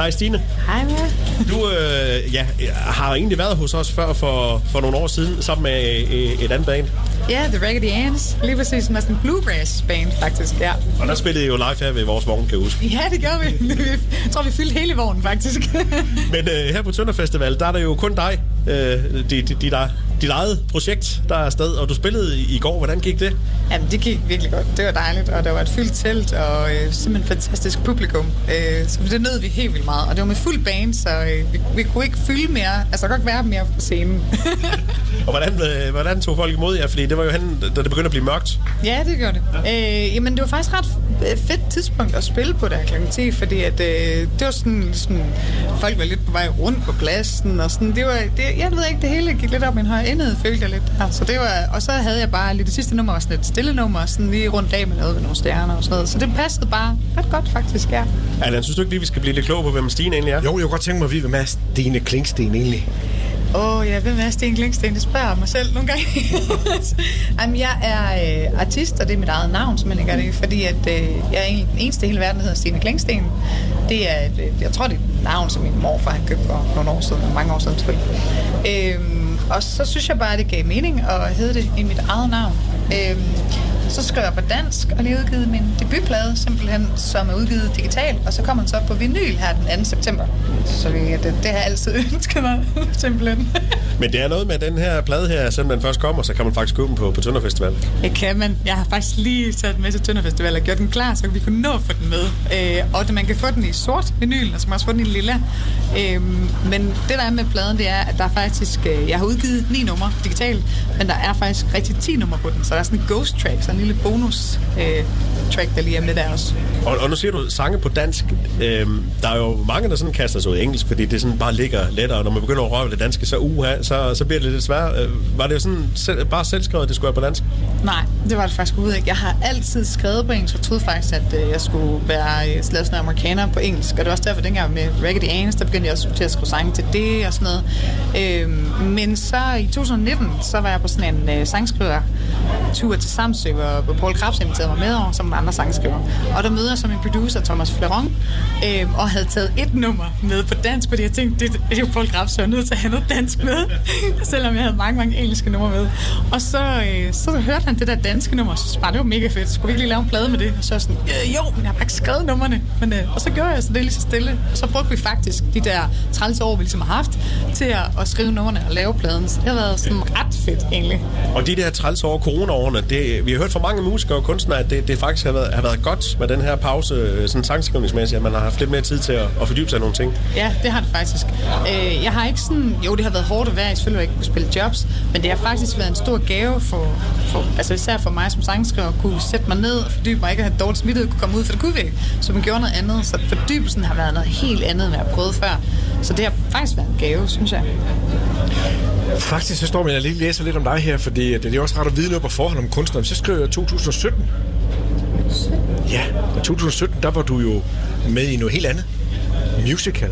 Hej Stine. Hej med. Du øh, ja, har egentlig været hos os før for, for nogle år siden, sammen med øh, et andet band. Ja, The Raggedy Anns. Lige præcis som sådan en bluegrass band, faktisk. Ja. Og der spillede I jo live her ved vores vogn, kan jeg huske. ja, det gør vi. Jeg tror, vi fyldte hele vognen, faktisk. Men øh, her på Tønder Festival, der er der jo kun dig, øh, dit, dit, dit, dit eget projekt, der er afsted. Og du spillede i, går. Hvordan gik det? Jamen, det gik virkelig godt. Det var dejligt, og der var et fyldt telt, og øh, simpelthen fantastisk publikum. Øh, så det nød vi helt vildt meget. Og det var med fuld band, så øh, vi, vi kunne ikke fylde mere. Altså, der kunne ikke være mere på scenen. og hvordan, øh, hvordan tog folk imod jer? Fordi det var jo hen, da det begyndte at blive mørkt. Ja, det gjorde det. Øh, jamen, det var faktisk ret fedt tidspunkt at spille på der kl. 10, fordi at, øh, det var sådan, sådan, folk var lidt på vej rundt på pladsen, og sådan, det var, det, jeg ved ikke, det hele gik lidt op i en høj enhed, følte jeg lidt. Så det var, og så havde jeg bare lidt, det sidste nummer var sådan et stille nummer, sådan lige rundt af med noget ved nogle stjerner og sådan noget. Så det passede bare ret godt, faktisk, ja. Allan, synes du ikke lige, vi skal blive lidt klogere på, hvem Stine egentlig er? Jo, jeg kunne godt tænke mig at vide, hvem er Stine Klingsten egentlig? Åh, oh, ja, hvem er Sten Klingsten? Det spørger jeg mig selv nogle gange. Jamen, jeg er øh, artist, og det er mit eget navn, som jeg gør det, fordi at, øh, jeg er egentlig den eneste i hele verden, der hedder Stine Klingsten. Det er, et, jeg tror, det er et navn, som min morfar har købt for nogle år siden, mange år siden selvfølgelig. Øhm, og så synes jeg bare, at det gav mening at hedde det i mit eget navn. Øhm, så skrev jeg på dansk og lige udgivet min debutplade, simpelthen, som er udgivet digitalt, og så kommer den så på vinyl her den 2. september. Så det, det, har jeg altid ønsket mig, simpelthen. Men det er noget med den her plade her, selvom den først kommer, så kan man faktisk købe den på, på Tønder Festival. Det kan man. Jeg har faktisk lige taget den med til Tønder Festival og gjort den klar, så vi kunne nå at få den med. Øh, og man kan få den i sort vinyl, og så kan man også få den i lilla. Øh, men det der er med pladen, det er, at der er faktisk, øh, jeg har udgivet ni numre digitalt, men der er faktisk rigtig 10 numre på den, så der er sådan en ghost track, så en lille bonus øh, track, der lige er med der også. Og, og nu siger du sange på dansk. Øhm, der er jo mange, der sådan kaster sig ud i engelsk, fordi det sådan bare ligger lettere. Når man begynder at røre det danske, så uha, så, så bliver det lidt svært. Øh, var det jo sådan selv, bare selvskrevet, det skulle være på dansk? Nej, det var det faktisk overhovedet ikke. Jeg har altid skrevet på engelsk, og troede faktisk, at øh, jeg skulle være øh, slags amerikaner på engelsk. Og det var også derfor, dengang med Raggedy Anns, der begyndte jeg også til at skrive sange til det og sådan noget. Øhm, men så i 2019, så var jeg på sådan en øh, sangskriver tur til Samsø, hvor Paul Krabs inviterede mig med over som andre sangskriver. Og der møder jeg som en producer, Thomas Fleron, øh, og havde taget et nummer med på dansk, fordi jeg tænkte, det, det er jo Paul Krabs, så jeg er nødt til at have noget dansk med, selvom jeg havde mange, mange engelske numre med. Og så, øh, så hørte han det der danske nummer, og så bare, det var mega fedt. Skulle vi ikke lige lave en plade med det? Og så var sådan, øh, jo, men jeg har bare ikke skrevet numrene. Men, øh, og så gjorde jeg så det lige så stille. Og så brugte vi faktisk de der 30 år, vi ligesom har haft, til at, at skrive numrene og lave pladen. Så det har været sådan ret fedt, egentlig. Og de der 30 år coronaårene, det, vi har hørt for mange musikere og kunstnere, at det, det faktisk har været, har været godt med den her pause, øh, sådan sangskrivningsmæssigt, at man har haft lidt mere tid til at, at fordybe sig i nogle ting. Ja, det har det faktisk. Øh, jeg har ikke sådan... Jo, det har været hårdt at være i, selvfølgelig ikke kunne spille jobs, men det har faktisk været en stor gave for, for altså især for mig som sangskriver, at kunne sætte mig ned og fordybe mig, ikke at have dårligt smittet, kunne komme ud, for det kunne vi ikke. Så man gjorde noget andet, så fordybelsen har været noget helt andet, end jeg har prøvet før. Så det har faktisk været en gave, synes jeg. Faktisk så står man, jeg lige læser lidt om dig her, fordi det er også ret at vide noget på forhånd om kunstneren. Så skriver jeg 2017. Ja, og 2017, der var du jo med i noget helt andet. Musical.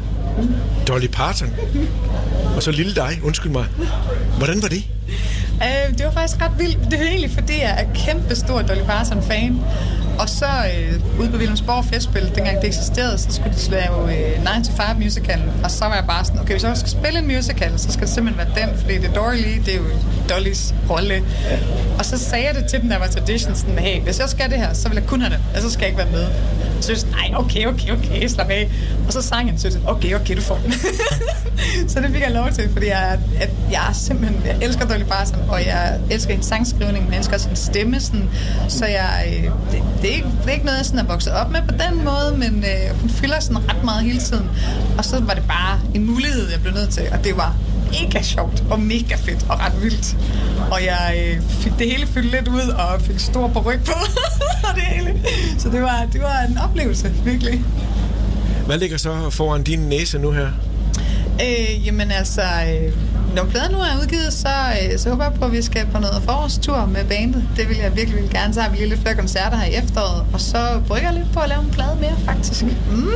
Dolly Parton. Og så lille dig, undskyld mig. Hvordan var det? Øh, det var faktisk ret vildt. Det er egentlig, fordi jeg er kæmpe stor Dolly Parton-fan. Og så øh, ude på Wilhelmsborg Festspil, dengang det eksisterede, så skulle de lave øh, 9 to 5 musical. Og så var jeg bare sådan, okay, hvis jeg skal spille en musical, så skal det simpelthen være den, fordi det er Dory Lee, det er jo Dollys rolle. Og så sagde jeg det til dem, der var tradition, sådan, hey, hvis jeg skal det her, så vil jeg kun have det, og så skal jeg ikke være med. Så jeg nej, okay, okay, okay, slap af. Og så sang han, så jeg okay, okay, du får den. så det fik jeg lov til, fordi jeg, at jeg simpelthen, jeg elsker Dolly Parton, og jeg elsker hendes sangskrivning, men jeg elsker også hendes stemme, sådan, så jeg, øh, det, det, er ikke, det er ikke noget, jeg sådan er vokset op med på den måde, men øh, hun fylder sådan ret meget hele tiden. Og så var det bare en mulighed, jeg blev nødt til, og det var mega sjovt og mega fedt og ret vildt. Og jeg øh, fik det hele fyldt lidt ud og fik stor på ryg på og det hele. Så det var, det var en oplevelse, virkelig. Hvad ligger så foran din næse nu her? Øh, jamen altså, øh, når pladen nu er udgivet, så, øh, så håber jeg på, at vi skal på noget forårstur med bandet. Det vil jeg virkelig vil gerne. Så har vi lige lidt flere koncerter her i efteråret, og så brygger jeg lidt på at lave en plade mere, faktisk. Mm.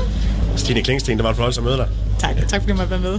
Stine Klingsten, det var en fornøjelse at møde dig. Tak, tak fordi du måtte være med.